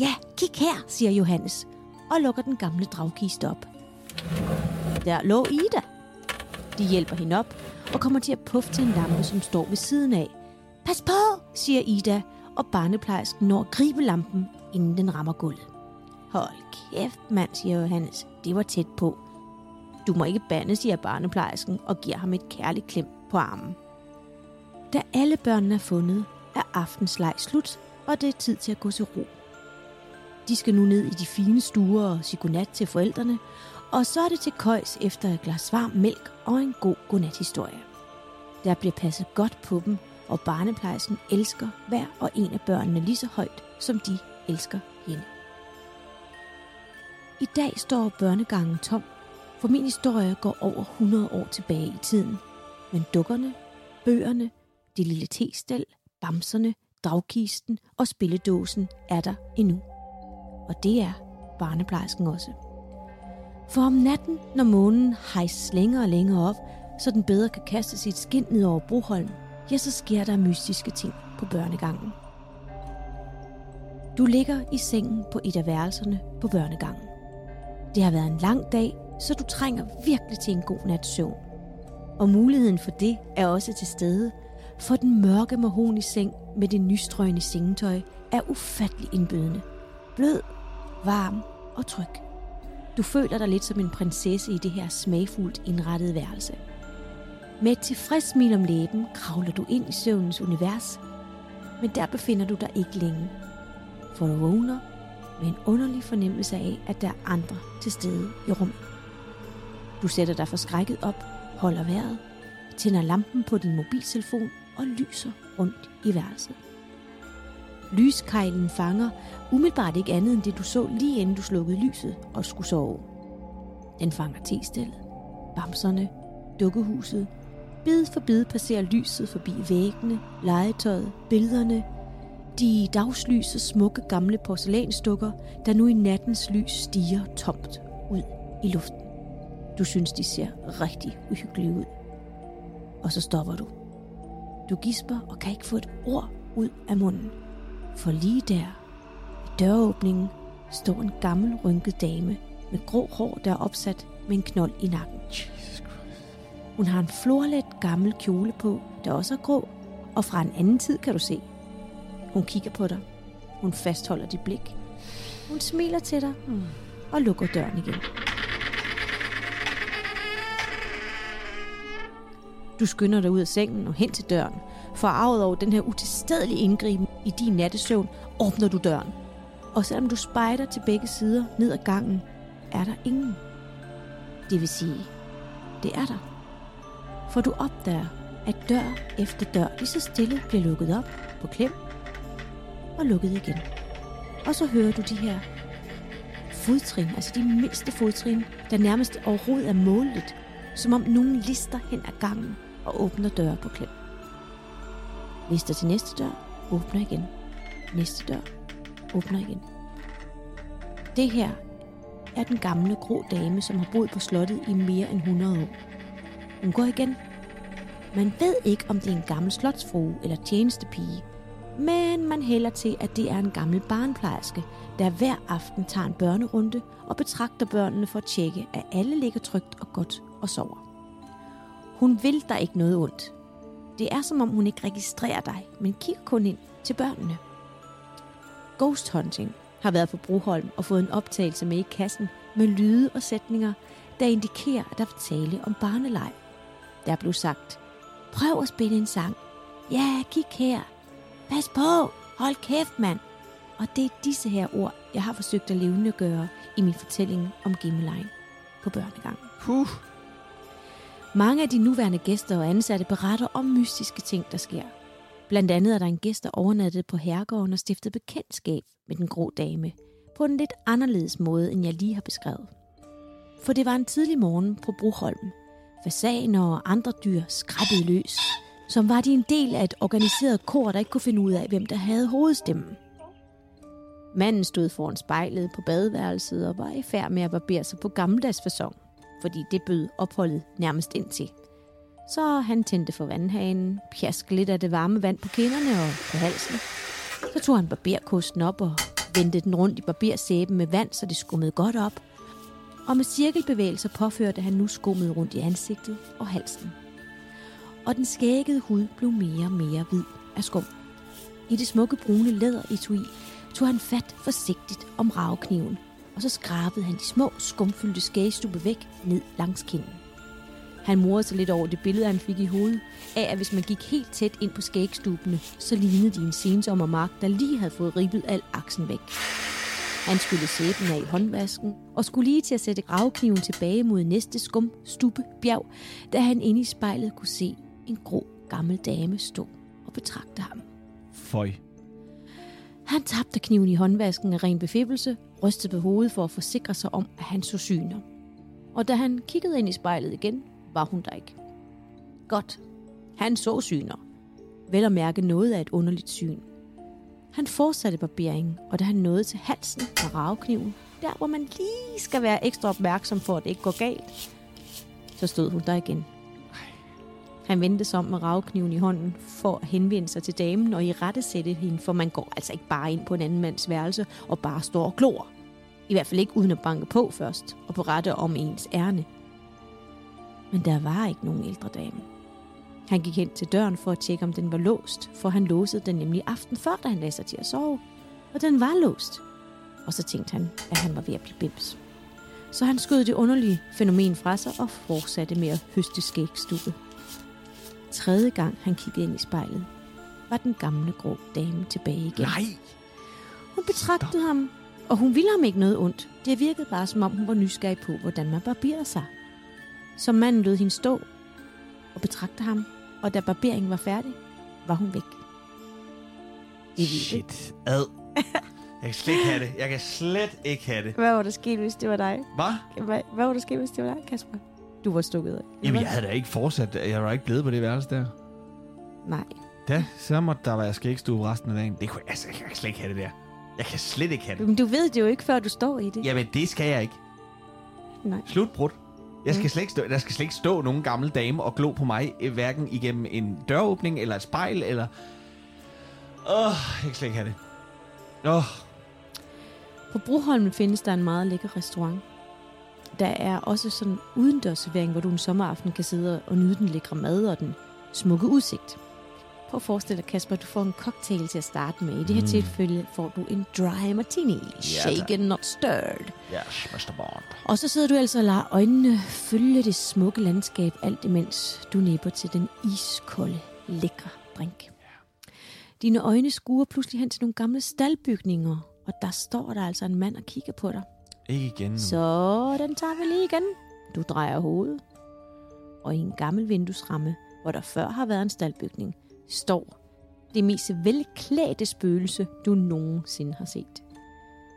Ja, kig her, siger Johannes, og lukker den gamle dragkiste op. Der lå Ida. De hjælper hende op og kommer til at puffe til en lampe, som står ved siden af. Pas på, siger Ida, og barneplejersken når at gribe lampen, inden den rammer gulvet. Hold kæft, mand, siger Johannes. Det var tæt på. Du må ikke bande, siger barneplejersken og giver ham et kærligt klem på armen. Da alle børnene er fundet, er aftenslej slut, og det er tid til at gå til ro. De skal nu ned i de fine stuer og sige godnat til forældrene, og så er det til køjs efter et glas varm mælk og en god godnathistorie. Der bliver passet godt på dem, og barneplejersken elsker hver og en af børnene lige så højt, som de elsker hende. I dag står børnegangen tom, for min historie går over 100 år tilbage i tiden. Men dukkerne, bøgerne, det lille testel, bamserne, dragkisten og spilledåsen er der endnu. Og det er barneplejersken også. For om natten, når månen hejses længere og længere op, så den bedre kan kaste sit skin ned over Broholm, ja, så sker der mystiske ting på børnegangen. Du ligger i sengen på et af værelserne på børnegangen. Det har været en lang dag, så du trænger virkelig til en god nats søvn. Og muligheden for det er også til stede, for den mørke seng med det nystrøgne sengetøj er ufattelig indbydende. Blød, varm og tryg. Du føler dig lidt som en prinsesse i det her smagfuldt indrettede værelse. Med et tilfreds smil om læben kravler du ind i søvnens univers, men der befinder du dig ikke længe. For du vågner med en underlig fornemmelse af, at der er andre til stede i rummet. Du sætter dig forskrækket op, holder vejret, tænder lampen på din mobiltelefon og lyser rundt i værelset. Lyskejlen fanger umiddelbart ikke andet end det, du så lige inden du slukkede lyset og skulle sove. Den fanger testillet, bamserne, dukkehuset. Bid for bid passerer lyset forbi væggene, legetøjet, billederne, de dagslyse smukke gamle porcelænsdukker, der nu i nattens lys stiger tomt ud i luften. Du synes, de ser rigtig uhyggelige ud. Og så stopper du. Du gisper og kan ikke få et ord ud af munden. For lige der, i døråbningen, står en gammel rynket dame med grå hår, der er opsat med en knold i nakken. Hun har en florlet gammel kjole på, der også er grå, og fra en anden tid kan du se. Hun kigger på dig. Hun fastholder dit blik. Hun smiler til dig og lukker døren igen. Du skynder dig ud af sengen og hen til døren forarvet over den her utilstedelige indgriben i din nattesøvn, åbner du døren. Og selvom du spejder til begge sider ned ad gangen, er der ingen. Det vil sige, det er der. For du opdager, at dør efter dør lige så stille bliver lukket op på klem og lukket igen. Og så hører du de her fodtrin, altså de mindste fodtrin, der nærmest overhovedet er målet, som om nogen lister hen ad gangen og åbner døre på klem. Lister til næste dør, åbner igen. Næste dør, åbner igen. Det her er den gamle grå dame, som har boet på slottet i mere end 100 år. Hun går igen. Man ved ikke, om det er en gammel slotsfrue eller tjenestepige, men man hælder til, at det er en gammel barnplejerske, der hver aften tager en børnerunde og betragter børnene for at tjekke, at alle ligger trygt og godt og sover. Hun vil der ikke noget ondt. Det er som om hun ikke registrerer dig, men kigger kun ind til børnene. Ghost hunting har været på Broholm og fået en optagelse med i kassen med lyde og sætninger, der indikerer, at der er tale om barneleg. Der blev sagt, prøv at spille en sang. Ja, kig her. Pas på! Hold kæft, mand! Og det er disse her ord, jeg har forsøgt at gøre i min fortælling om Gimmeline på børnegangen. Puh, mange af de nuværende gæster og ansatte beretter om mystiske ting, der sker. Blandt andet er der en gæst, der overnattede på herregården og stiftede bekendtskab med den grå dame. På en lidt anderledes måde, end jeg lige har beskrevet. For det var en tidlig morgen på Broholm. Fasaner og andre dyr skrabbede løs, som var de en del af et organiseret kor, der ikke kunne finde ud af, hvem der havde hovedstemmen. Manden stod foran spejlet på badeværelset og var i færd med at barbere sig på gammeldags fasong, fordi det bød opholdet nærmest ind til. Så han tændte for vandhanen, pjaskede lidt af det varme vand på kinderne og på halsen. Så tog han barberkosten op og vendte den rundt i barbersæben med vand, så det skummede godt op. Og med cirkelbevægelser påførte han nu skummet rundt i ansigtet og halsen. Og den skæggede hud blev mere og mere hvid af skum. I det smukke brune læderetui tog han fat forsigtigt om ravkniven, og så skrabede han de små, skumfyldte skægstube væk ned langs kinden. Han morede sig lidt over det billede, han fik i hovedet, af at hvis man gik helt tæt ind på skægstubene, så lignede de en sensommer mark, der lige havde fået ribbet al aksen væk. Han skyllede sæben af i håndvasken, og skulle lige til at sætte gravkniven tilbage mod næste skum stube bjerg, da han inde i spejlet kunne se en grå gammel dame stå og betragte ham. Føj. Han tabte kniven i håndvasken af ren befippelse, rystede på hovedet for at forsikre sig om, at han så syner. Og da han kiggede ind i spejlet igen, var hun der ikke. Godt. Han så syner. Vel at mærke noget af et underligt syn. Han fortsatte barberingen, og da han nåede til halsen og ravekniven, der hvor man lige skal være ekstra opmærksom for, at det ikke går galt, så stod hun der igen. Han vendte sig om med ravkniven i hånden for at henvende sig til damen og i rette sætte hende, for man går altså ikke bare ind på en anden mands værelse og bare står og glor. I hvert fald ikke uden at banke på først og berette om ens ærne. Men der var ikke nogen ældre dame. Han gik hen til døren for at tjekke, om den var låst, for han låsede den nemlig aften før, da han lagde sig til at sove. Og den var låst. Og så tænkte han, at han var ved at blive bims. Så han skød det underlige fænomen fra sig og fortsatte med at høste skægstube. Tredje gang han kiggede ind i spejlet, var den gamle grå dame tilbage igen. Nej! Hun betragtede ham, og hun ville ham ikke noget ondt. Det virkede bare, som om hun var nysgerrig på, hvordan man barberer sig. Så manden lod hende stå og betragte ham, og da barberingen var færdig, var hun væk. Det? Shit. Ad. Jeg kan slet ikke have det. Jeg kan slet ikke have det. Hvad var der sket, hvis det var dig? Hvad? Hvad, hvad var der sket, hvis det var dig, Kasper? Du var stukket af. Jamen, jeg havde da ikke fortsat. Jeg var ikke blevet på det værelse der. Nej. Da, så måtte der være skægstue resten af dagen. Det kunne, altså, jeg kan slet ikke have det der. Jeg kan slet ikke have det. Men du ved det jo ikke, før du står i det. Jamen, det skal jeg ikke. Nej. Slut brudt. Jeg skal slet ikke stå, der skal slet ikke stå nogen gammel dame og glo på mig, eh, hverken igennem en døråbning eller et spejl, eller... Åh, oh, jeg kan slet ikke have det. Åh, oh, På Broholmen findes der en meget lækker restaurant. Der er også sådan en udendørsservering, hvor du en sommeraften kan sidde og nyde den lækre mad og den smukke udsigt. Prøv at forestille dig, Kasper, du får en cocktail til at starte med. I det her Mm. tilfælde får du en dry martini. Shaken, not stirred. yes, Mr. Bond. Og så sidder du altså og lader øjnene følge det smukke landskab, alt imens du nipper til den iskolde, lækre drink. Dine øjne skuer pludselig hen til nogle gamle staldbygninger, og der står der altså en mand og kigger på dig. Ikke igen. Så den tager vi lige igen. Du drejer hovedet. Og i en gammel vinduesramme, hvor der før har været en staldbygning, står det mest velklædte spøgelse, du nogensinde har set.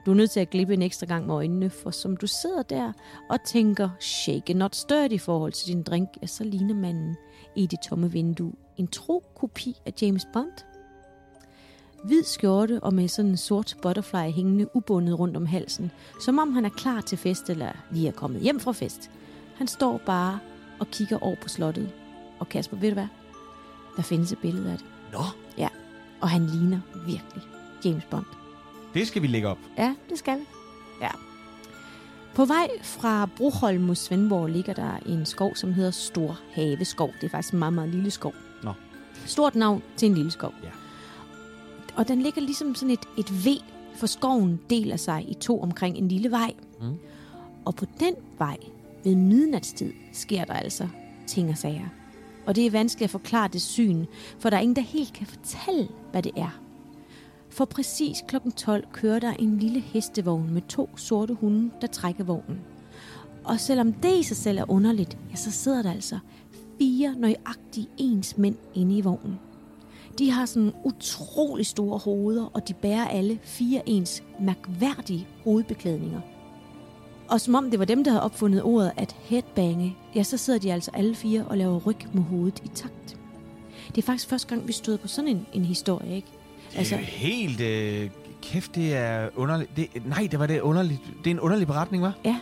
Du er nødt til at glippe en ekstra gang med øjnene, for som du sidder der og tænker, shake not stirred i forhold til din drink, ja, så ligner manden i det tomme vindue en tro kopi af James Bond. Hvid skjorte og med sådan en sort butterfly hængende ubundet rundt om halsen, som om han er klar til fest eller lige er kommet hjem fra fest. Han står bare og kigger over på slottet. Og Kasper, ved du hvad? Der findes et billede af det. Nå, Og han ligner virkelig James Bond. det skal vi lægge op. Ja, det skal vi. Ja. På vej fra Broholm mod Svendborg ligger der en skov, som hedder Stor Haveskov. Det er faktisk en meget, meget lille skov. Nå. Stort navn til en lille skov. Ja. Og den ligger ligesom sådan et, et V, for skoven deler sig i to omkring en lille vej. Mm. Og på den vej, ved midnatstid, sker der altså ting og sager. Og det er vanskeligt at forklare det syn, for der er ingen, der helt kan fortælle, hvad det er. For præcis kl. 12 kører der en lille hestevogn med to sorte hunde, der trækker vognen. Og selvom det i sig selv er underligt, ja, så sidder der altså fire nøjagtige ens mænd inde i vognen. De har sådan utrolig store hoveder, og de bærer alle fire ens mærkværdige hovedbeklædninger. Og som om det var dem, der havde opfundet ordet at headbange, ja, så sidder de altså alle fire og laver ryg med hovedet i takt. Det er faktisk første gang, vi støder på sådan en, en historie, ikke? Altså, det er jo helt... Øh, kæft, det er underligt. Det, nej, det var det underligt. Det er en underlig beretning, var? Ja.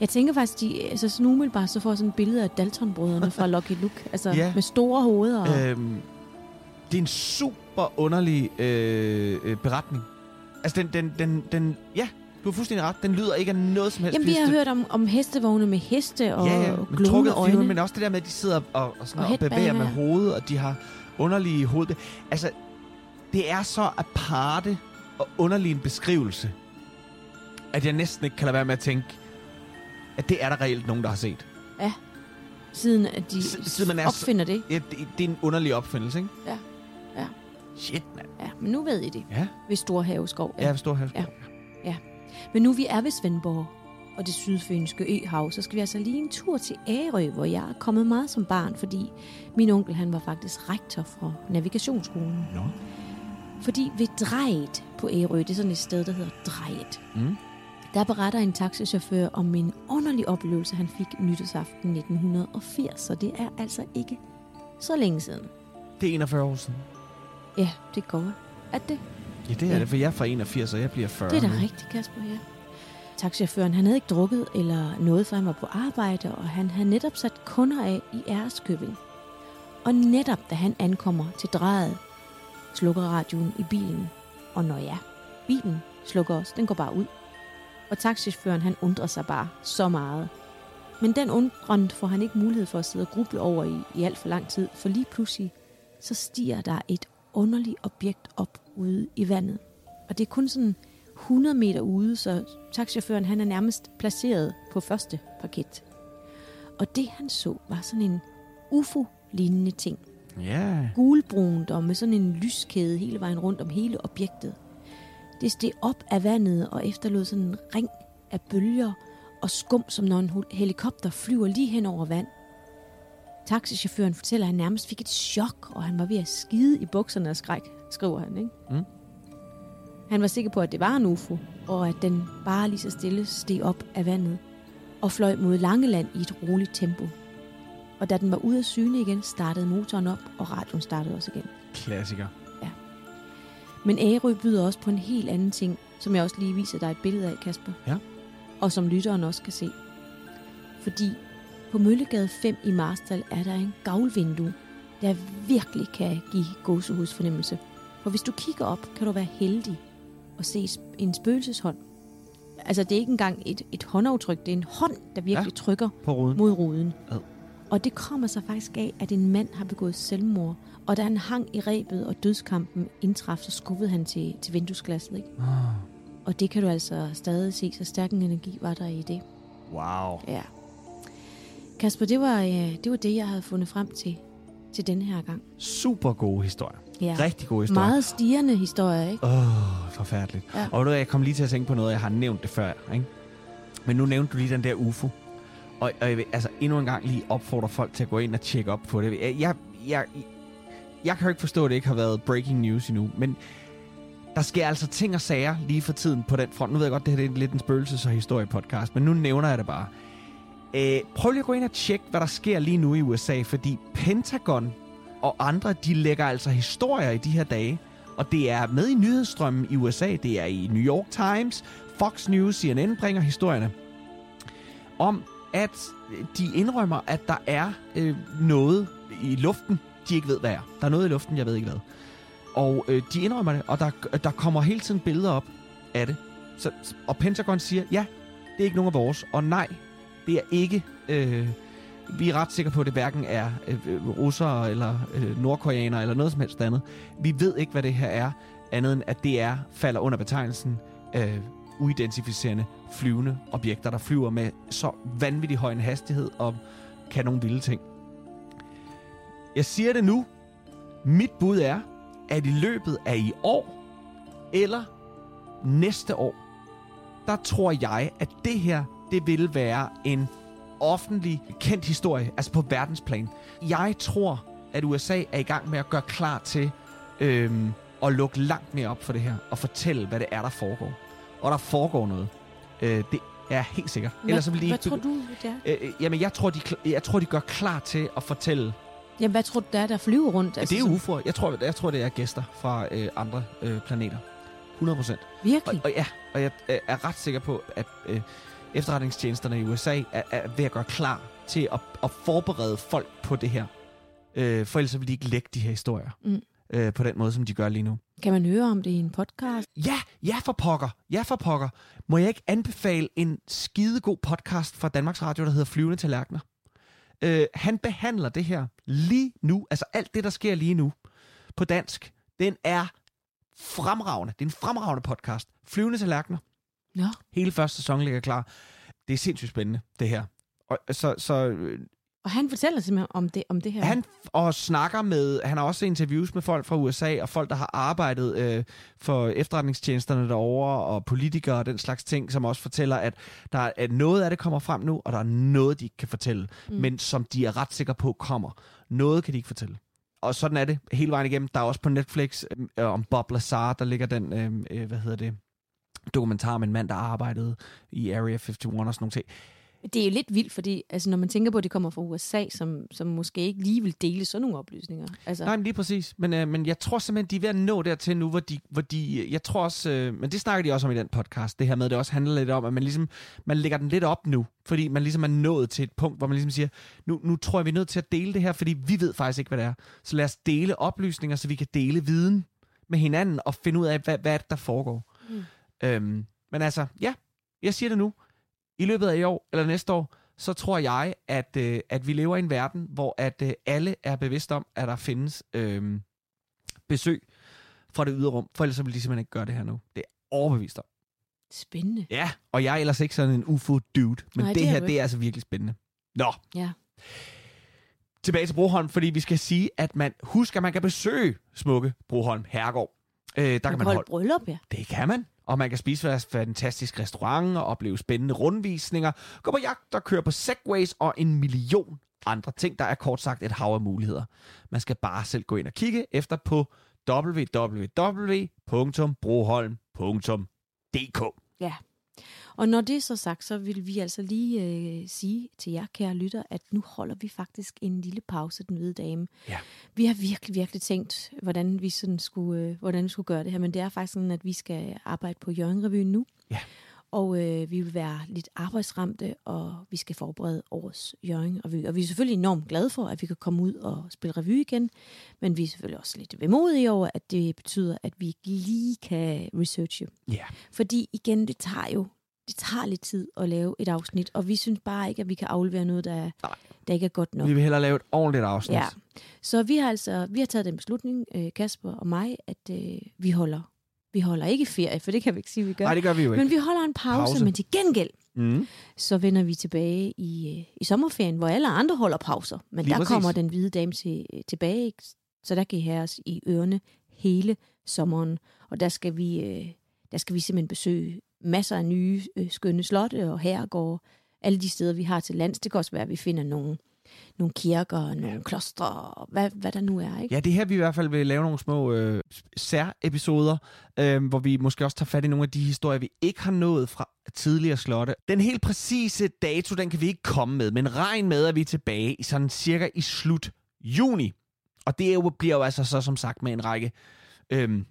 Jeg tænker faktisk, de, altså sådan umiddelbart, så får jeg sådan et billede af Dalton-brødrene fra Lucky Luke. Altså Ja. med store hoveder. Og, Øhm, det er en super underlig øh, øh, beretning. Altså, den, den, den, den... Ja, du har fuldstændig ret. Den lyder ikke af noget som helst. Jamen, vi har hørt om, om hestevogne med heste og ja, ja, trukket øjne. men også det der med, at de sidder og, og, sådan, Og og, bevæger med hovedet, og de har underlige hoved... Altså, det er så aparte og underlig en beskrivelse, at jeg næsten ikke kan lade være med at tænke, at det er der reelt nogen, der har set. Siden at de S- siden man er opfinder det. Ja, det, det er en underlig opfindelse, ikke? Ja. Ja. Shit, mand. Ja, men nu ved I det. Ja, Ved Storhaveskov. ja. jeg forstår her. Ja. Men nu vi er ved Svendborg og det sydfynske øhav, så skal vi altså lige en tur til Ærø, hvor jeg er kommet meget som barn, fordi min onkel han var faktisk rektor for navigationsskolen. Nå. Fordi ved Drejet på Ærø, det er sådan et sted, der hedder Drejet, Mm. der beretter en taxichauffør om en underlig oplevelse, han fik nytårsaften 1980, så det er altså ikke så længe siden. Det er 41 år siden. Ja, det går. Er det? Ja, det er Ja. det, for jeg er fra 81, og jeg bliver 40 Det er da nu. rigtigt, Kasper, ja. Taxichaufføren, han havde ikke drukket eller noget, for han var på arbejde, og han havde netop sat kunder af i Æreskøbing. Og netop da han ankommer til drejet, slukker radioen i bilen. Og når ja, bilen slukker også, den går bare ud. Og taxichaufføren, han undrer sig bare så meget. Men den undren får han ikke mulighed for at sidde og gruble over i, i alt for lang tid, for lige pludselig, så stiger der et underligt objekt op ude i vandet. Og det er kun sådan 100 meter ude, så taxichaufføren han er nærmest placeret på første parket. Og det han så var sådan en UFO-lignende ting. Ja. Gulbrunt og med sådan en lyskæde hele vejen rundt om hele objektet. Det steg op af vandet og efterlod sådan en ring af bølger og skum, som når en helikopter flyver lige hen over vand. Taxichaufføren fortæller, at han nærmest fik et chok, og han var ved at skide i bukserne af skræk, skriver han. Ikke? Mm. Han var sikker på, at det var en UFO, og at den bare lige så stille steg op af vandet og fløj mod Langeland i et roligt tempo. Og da den var ude af syne igen, startede motoren op, og radioen startede også igen. Klassiker. Men Ærø byder også på en helt anden ting, som jeg også lige viser dig et billede af, Kasper. Ja. Og som lytteren også kan se. Fordi på Møllegade 5 i Marstal er der en gavlvindue, der virkelig kan give gåsehudsfornemmelse. For hvis du kigger op, kan du være heldig at se en spøgelseshånd. Altså, det er ikke engang et, et håndaftryk, det er en hånd, der virkelig ja. trykker På ruden. mod ruden. Ad. Og det kommer så faktisk af, at en mand har begået selvmord. Og da han hang i rebet, og dødskampen indtraf, så skubbede han til, til vinduesglasset. Ikke? Ah. Og det kan du altså stadig se, så stærk en energi var der i det. Wow. Ja. Kasper, det var, øh, det var det, jeg havde fundet frem til, til denne her gang. Super gode historier. Ja. Rigtig gode historier. Meget stigende historie, ikke? Åh, oh, forfærdeligt. Ja. Og ved du jeg kom lige til at tænke på noget, jeg har nævnt det før, ikke? Men nu nævnte du lige den der UFO. Og, og jeg vil altså endnu en gang lige opfordre folk til at gå ind og tjekke op på det. Jeg, jeg, jeg, jeg kan jo ikke forstå, at det ikke har været breaking news endnu, men der sker altså ting og sager lige for tiden på den front. Nu ved jeg godt, det her det er lidt en spøgelses- og historiepodcast, men nu nævner jeg det bare. Øh, prøv lige at gå ind og tjekke, hvad der sker lige nu i USA, fordi Pentagon og andre, de lægger altså historier i de her dage, og det er med i nyhedsstrømmen i USA. Det er i New York Times, Fox News, CNN bringer historierne om, at de indrømmer, at der er øh, noget i luften, de ikke ved, hvad er. Der er noget i luften, jeg ved ikke hvad. Og øh, de indrømmer det, og der, der kommer hele tiden billeder op af det. Så, og Pentagon siger, ja, det er ikke nogen af vores. Og nej, det er ikke... Øh, vi er ret sikre på, at det hverken er øh, russere eller øh, nordkoreanere eller noget som helst andet. Vi ved ikke, hvad det her er, andet end at det er falder under betegnelsen øh, uidentificerende flyvende objekter, der flyver med så vanvittig høj en hastighed og kan nogle vilde ting. Jeg siger det nu. Mit bud er, at i løbet af i år eller næste år, der tror jeg, at det her, det vil være en offentlig kendt historie, altså på verdensplan. Jeg tror, at USA er i gang med at gøre klar til øhm, at lukke langt mere op for det her, og fortælle, hvad det er, der foregår. Og der foregår noget. Øh, det er helt sikkert. Hvad, Ellers så vil de hvad ikke tror du, det er? Øh, øh, jamen, jeg tror, de, jeg tror, de gør klar til at fortælle. Jamen, hvad tror du, der er, der flyver rundt? Altså, det er sådan- UFO'er. Jeg tror, jeg tror, det er gæster fra øh, andre øh, planeter. 100 procent. Og, Virkelig? og ja, og jeg øh, er ret sikker på, at øh, efterretningstjenesterne i USA er, er ved at gøre klar til at, at forberede folk på det her. Øh, for ellers vil de ikke lægge de her historier. Mm. Øh, på den måde, som de gør lige nu. Kan man høre om det i en podcast? Ja, ja for pokker. Ja for pokker. Må jeg ikke anbefale en skidegod podcast fra Danmarks Radio, der hedder Flyvende Tallerkener? Øh, han behandler det her lige nu, altså alt det, der sker lige nu på dansk. Den er fremragende. Det er en fremragende podcast. Flyvende Tallerkener. Nå, Hele første sæson ligger klar. Det er sindssygt spændende, det her. Og, så, så øh, og han fortæller simpelthen om det, om det her. han og snakker med, han har også interviews med folk fra USA, og folk, der har arbejdet øh, for efterretningstjenesterne derovre, og politikere og den slags ting, som også fortæller, at der er, at noget af det kommer frem nu, og der er noget, de ikke kan fortælle, mm. men som de er ret sikre på kommer. Noget kan de ikke fortælle. Og sådan er det hele vejen igennem. Der er også på Netflix øh, om Bob Lazar, der ligger den, øh, øh, hvad hedder det, dokumentar med en mand, der arbejdede i Area 51 og sådan nogle ting. Det er jo lidt vildt, fordi altså, når man tænker på, at det kommer fra USA, som, som måske ikke lige vil dele sådan nogle oplysninger. Altså, Nej, men lige præcis. Men, øh, men jeg tror simpelthen, de er ved at nå dertil nu, hvor de, hvor de jeg tror også, øh, men det snakker de også om i den podcast, det her med, det også handler lidt om, at man ligesom, man lægger den lidt op nu, fordi man ligesom er nået til et punkt, hvor man ligesom siger, nu, nu tror jeg, vi er nødt til at dele det her, fordi vi ved faktisk ikke, hvad det er. Så lad os dele oplysninger, så vi kan dele viden med hinanden, og finde ud af, hvad, hvad er det, der foregår. Mm. Øhm, men altså, ja, jeg siger det nu. I løbet af i år, eller næste år, så tror jeg, at, øh, at vi lever i en verden, hvor at øh, alle er bevidste om, at der findes øh, besøg fra det ydre rum. For ellers så vil de simpelthen ikke gøre det her nu. Det er overbevist om. spændende. Ja, og jeg er ellers ikke sådan en UFO-dude, men Nej, det det, er her, det er altså virkelig spændende. Nå, Ja. tilbage til Broholm, fordi vi skal sige, at man husker, at man kan besøge smukke Broholm Herregård. Øh, der kan Man man holde holde bryllup, ja. Det kan man. Og man kan spise ved fantastisk restaurant og opleve spændende rundvisninger, gå på jagt og køre på segways og en million andre ting. Der er kort sagt et hav af muligheder. Man skal bare selv gå ind og kigge efter på www.broholm.dk. Ja. Og når det er så sagt, så vil vi altså lige øh, sige til jer, kære lytter, at nu holder vi faktisk en lille pause, den hvide dame. Ja. Vi har virkelig, virkelig tænkt, hvordan vi, sådan skulle, øh, hvordan vi skulle gøre det her, men det er faktisk sådan, at vi skal arbejde på Jørgen nu. Ja. Og øh, vi vil være lidt arbejdsramte, og vi skal forberede årets Jørgen Revy. Og vi er selvfølgelig enormt glade for, at vi kan komme ud og spille revy igen. Men vi er selvfølgelig også lidt vemodige over, at det betyder, at vi ikke lige kan researche. Ja. Fordi igen, det tager jo det tager lidt tid at lave et afsnit, og vi synes bare ikke, at vi kan aflevere noget, der, Nej. der ikke er godt nok. Vi vil hellere lave et ordentligt afsnit. Ja. Så vi har altså vi har taget den beslutning, øh, Kasper og mig, at øh, vi holder vi holder ikke ferie, for det kan vi ikke sige, vi gør. Nej, det gør vi jo ikke. men vi holder en pause, Pause. men til gengæld, Mm. så vender vi tilbage i, øh, i sommerferien, hvor alle andre holder pauser. Men Lige der præcis. kommer den hvide dame til, øh, tilbage, ikke? så der kan I have os i ørerne hele sommeren. Og der skal vi, øh, der skal vi simpelthen besøge masser af nye øh, skønne slotte og herregårde. Alle de steder, vi har til lands. Det kan også være, at vi finder nogle, nogle kirker, nogle klostre, og hvad, hvad der nu er. Ikke? Ja, det er her, vi i hvert fald vil lave nogle små øh, sær-episoder, øh, hvor vi måske også tager fat i nogle af de historier, vi ikke har nået fra tidligere slotte. Den helt præcise dato, den kan vi ikke komme med, men regn med, at vi er tilbage i sådan cirka i slut juni. Og det er jo, bliver jo altså så som sagt med en række... Øh,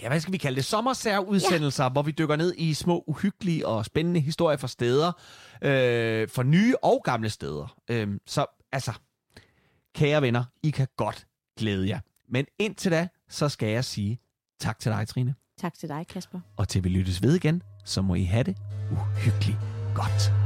Ja, hvad skal vi kalde det? Sommersærudsendelser, ja. hvor vi dykker ned i små, uhyggelige og spændende historier fra steder. Øh, for nye og gamle steder. Øh, så altså, kære venner, I kan godt glæde jer. Men indtil da, så skal jeg sige tak til dig, Trine. Tak til dig, Kasper. Og til vi lyttes ved igen, så må I have det uhyggeligt godt.